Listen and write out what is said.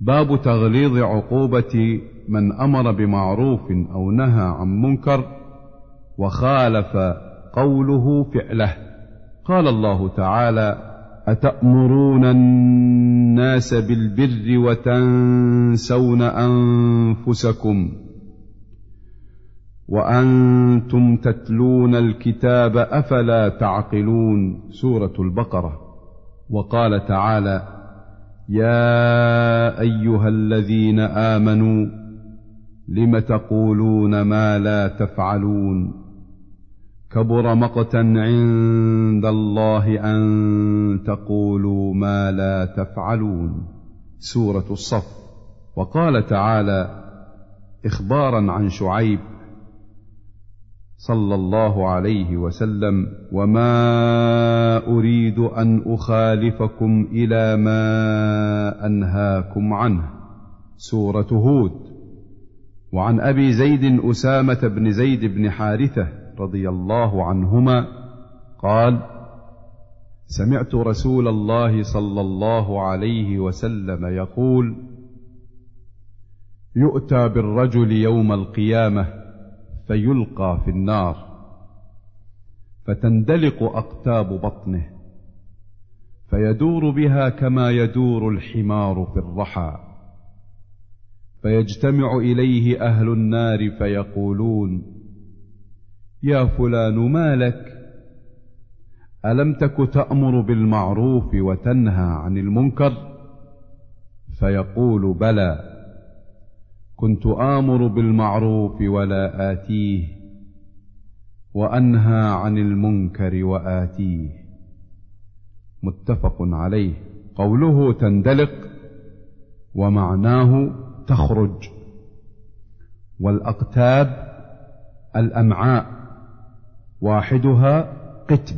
باب تغليظ عقوبة من أمر بمعروف أو نهى عن منكر وخالف قوله فعله. قال الله تعالى أتأمرون الناس بالبر وتنسون أنفسكم وأنتم تتلون الكتاب أفلا تعقلون. سورة البقرة. وقال تعالى يا أيها الذين آمنوا لم تقولون ما لا تفعلون؟ كبر مقتا عند الله أن تقولوا ما لا تفعلون. سورة الصف. وقال تعالى إخبارا عن شعيب صلى الله عليه وسلم وما اريد ان اخالفكم إلى ما انهاكم عنه. سورة هود. وعن أبي زيد أسامة بن زيد بن حارثة رضي الله عنهما قال سمعت رسول الله صلى الله عليه وسلم يقول يؤتى بالرجل يوم القيامة فيلقى في النار فتندلق أقتاب بطنه فيدور بها كما يدور الحمار في الرحى فيجتمع إليه أهل النار فيقولون يا فلان ما لك؟ ألم تك تأمر بالمعروف وتنهى عن المنكر؟ فيقول بلى. كنت آمر بالمعروف ولا آتيه وأنهى عن المنكر وآتيه. متفق عليه. قوله تندلق ومعناه تخرج. والأقتاب الأمعاء واحدها قتب.